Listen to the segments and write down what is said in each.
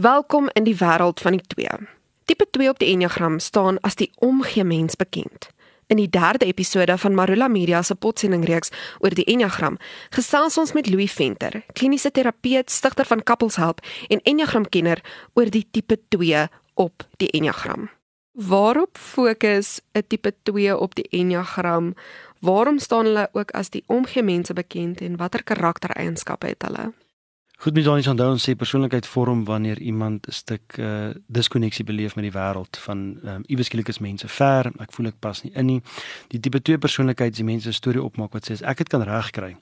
Welkom in die wêreld van die 2. Tipe 2 op die Enneagram staan as die omgee mens bekend. In die derde episode van Marula Media se potsendingreeks oor die Enneagram, gesels ons met Louis Venter, kliniese terapeut, stigter van Couples Help en Enneagramkenner oor die tipe 2 op die Enneagram. Waarop fokus 'n tipe 2 op die Enneagram? Waarom staan hulle ook as die omgee mense bekend en watter karaktereienskappe het hulle? Goed mens dan is onthou ons sê persoonlikheid vorm wanneer iemand 'n stuk uh diskonneksie beleef met die wêreld van um, iewers skielik is mense ver, ek voel ek pas nie in nie. Die tipe 2 persoonlikheid is die mense 'n storie opmaak wat sê as ek dit kan regkry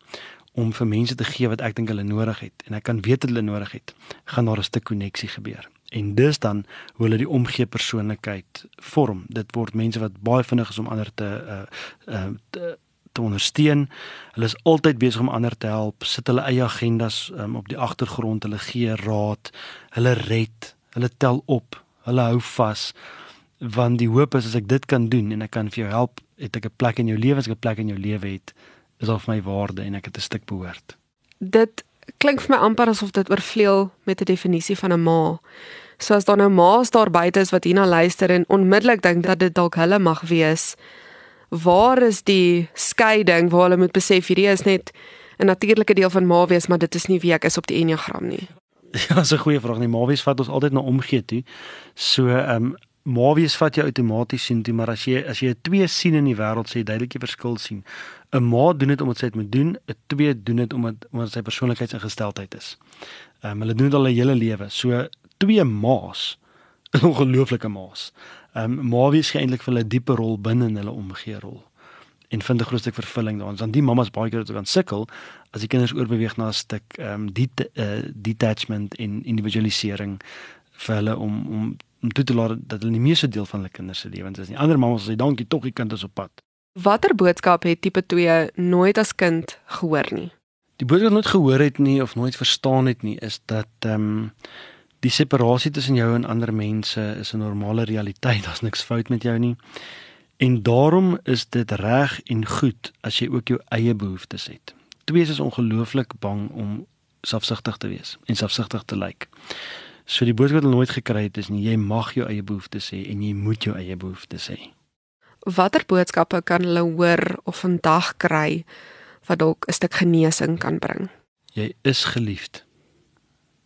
om vir mense te gee wat ek dink hulle nodig het en ek kan weet wat hulle nodig het, gaan daar 'n stuk koneksie gebeur. En dis dan hoe hulle die omgee persoonlikheid vorm. Dit word mense wat baie vinnig is om ander te uh uh te, te ondersteun. Hulle is altyd besig om ander te help, sit hulle eie agendas um, op die agtergrond, hulle gee raad, hulle red, hulle tel op, hulle hou vas. Want die hoop is as ek dit kan doen en ek kan vir jou help, het ek 'n plek in jou lewe, as ek 'n plek in jou lewe het, is al vir my waarde en ek het 'n stuk behoort. Dit klink vir my amper asof dit oorvleuel met 'n definisie van 'n ma. So as daar nou ma's daar buite is wat hierna luister en onmiddellik dink dat dit dalk hulle mag wees, waar is die skeiding waar hulle moet besef hierdie is net 'n natuurlike deel van ma wees, maar dit is nie wie ek is op die enneagram nie. Ja, dis 'n goeie vraag. Nee, ma wees vat ons altyd na omgee toe. So, ehm um, ma wees vat jou outomaties sien toe, maar as jy as jy 'n twee sien in die wêreld, sê jy duidelik die verskil sien. 'n Ma doen dit omdat sy dit moet doen, 'n twee doen dit omdat omdat sy persoonlikheidsingesteldheid is. Ehm um, hulle doen dit al 'n hele lewe. So, twee ma's, 'n ongelooflike ma's ehm um, maar wie is eintlik vir hulle diepe rol binne in hulle omgee rol en vind 'n groot stuk vervulling daarin. Want die mammas baie keer wat kan sukkel as die kinders oorbeweeg na 'n stuk ehm um, die uh, detachment en individualisering vir hulle om om om toe te laat dat hulle nie meer so deel van hulle kinders se lewens is nie. Ander mammas sê dankie tog die kind is op pad. Watter boodskap het tipe 2 nooit as kind gehoor nie? Die boodskap nooit gehoor het nie of nooit verstaan het nie is dat ehm um, die separasie tussen jou en ander mense is 'n normale realiteit. Daar's niks fout met jou nie. En daarom is dit reg en goed as jy ook jou eie behoeftes het. Twees is ongelooflik bang om selfsugtig te wees en selfsugtig te lyk. So die boodskap wat hulle nooit gekry het is nie jy mag jou eie behoeftes hê en jy moet jou eie behoeftes hê. Watter boodskappe kan hulle hoor of vandag kry wat dalk 'n stuk genesing kan bring? Jy is geliefd.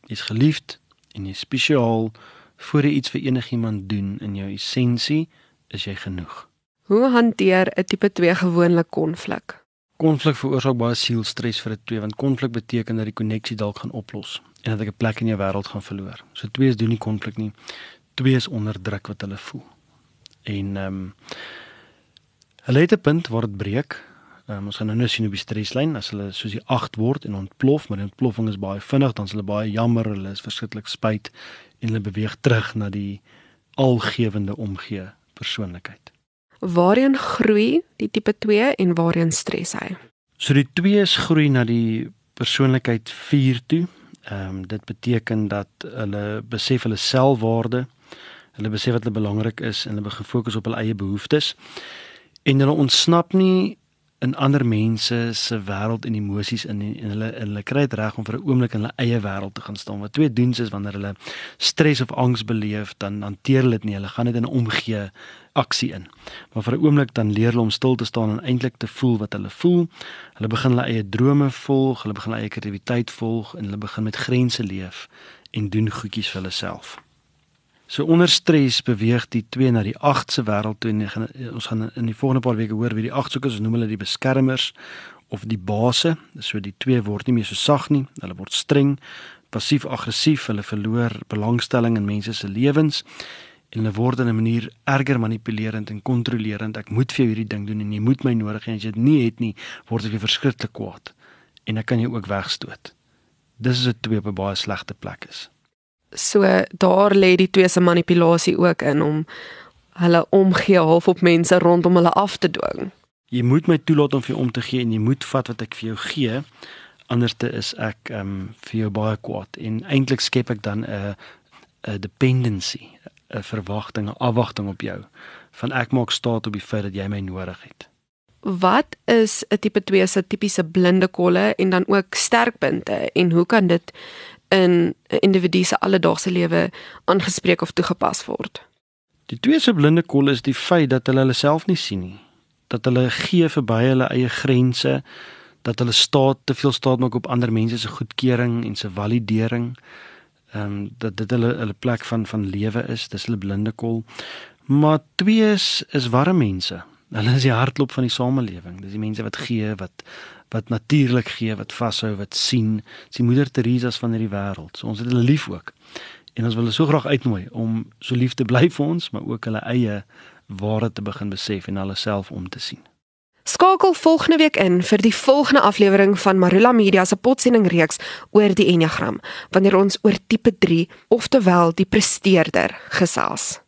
Jy's geliefd en jy spesiaal voor jy iets vir enigiemand doen in jou essensie is jy genoeg. Hoe hanteer 'n tipe 2 gewoonlik konflik? Konflik veroorsaak baie sielstres vir 'n 2 want konflik beteken dat die koneksie dalk gaan oplos en dat ek 'n plek in jou wêreld gaan verloor. So 2 is doen nie konflik nie. 2 is onder druk wat hulle voel. En ehm um, hulle het 'n punt waar dit breek Um, ons gaan nou nou sien op die streslyn as hulle soos die 8 word en ontplof, maar die ontploffing is baie vinnig, dan is hulle baie jammer, hulle is verskriklik spyt en hulle beweeg terug na die algewende omgee persoonlikheid. Waarheen groei die tipe 2 en waarheen stres hy? So die 2's groei na die persoonlikheid 4 toe. Ehm um, dit beteken dat hulle besef hulle selfwaarde, hulle besef wat hulle belangrik is en hulle begin fokus op hulle eie behoeftes. En hulle ontsnap nie in ander mense se wêreld en emosies in en hulle en hulle kry dit reg om vir 'n oomblik in hulle eie wêreld te gaan staan. Wat twee doen is wanneer hulle stres of angs beleef, dan hanteer hulle dit nie. Hulle gaan dit in 'n omgee aksie in. Maar vir 'n oomblik dan leer hulle om stil te staan en eintlik te voel wat hulle voel. Hulle begin hulle eie drome volg, hulle begin hulle eie kreatiwiteit volg en hulle begin met grense leef en doen goedjies vir hulle self. So onder stres beweeg die 2 na die 8 se wêreld toe en gaan, ons gaan in die volgende paar weke hoor wie die 8 soekers noem hulle die beskermers of die base. So die 2 word nie meer so sag nie. Hulle word streng, passief-aggressief, hulle verloor belangstelling in mense se lewens en hulle word in 'n manier erger manipulerend en kontrolerend. Ek moet vir jou hierdie ding doen en jy moet my nodig hê en as jy dit nie het nie, word ek verskriklik kwaad en ek kan jou ook wegstoot. Dis is 'n 2 op 'n baie slegte plek is. So daar lê die twee se manipulasie ook in om hulle omgee half op mense rondom hulle af te dwing. Jy moet my toelaat om vir jou om te gee en jy moet vat wat ek vir jou gee. Anderste is ek ehm um, vir jou baie kwaad en eintlik skep ek dan 'n 'n dependency, 'n verwagting, 'n afwagting op jou van ek maak staat op die feit dat jy my nodig het. Wat is 'n tipe 2 se tipiese blinde kolle en dan ook sterkpunte en hoe kan dit in 'n individu se alledaagse lewe aangespreek of toegepas word. Die twee se blinde kol is die feit dat hulle hulle self nie sien nie. Dat hulle gee verby hulle eie grense, dat hulle staat te veel staat maak op ander mense se goedkeuring en se validering. Ehm um, dat dit hulle hulle plek van van lewe is, dis hulle blinde kol. Maar twee is warme mense. Hulle is die hartklop van die samelewing. Dis die mense wat gee, wat wat natuurlik gee, wat vashou, wat sien. Dis die moeder Teresa's van hierdie wêreld. So ons het hulle lief ook. En ons wil hulle so graag uitnooi om so lief te bly vir ons, maar ook hulle eie ware te begin besef en hulle self om te sien. Skakel volgende week in vir die volgende aflewering van Marula Media se potsending reeks oor die Enneagram wanneer ons oor tipe 3 oftewel die presteerder gesels.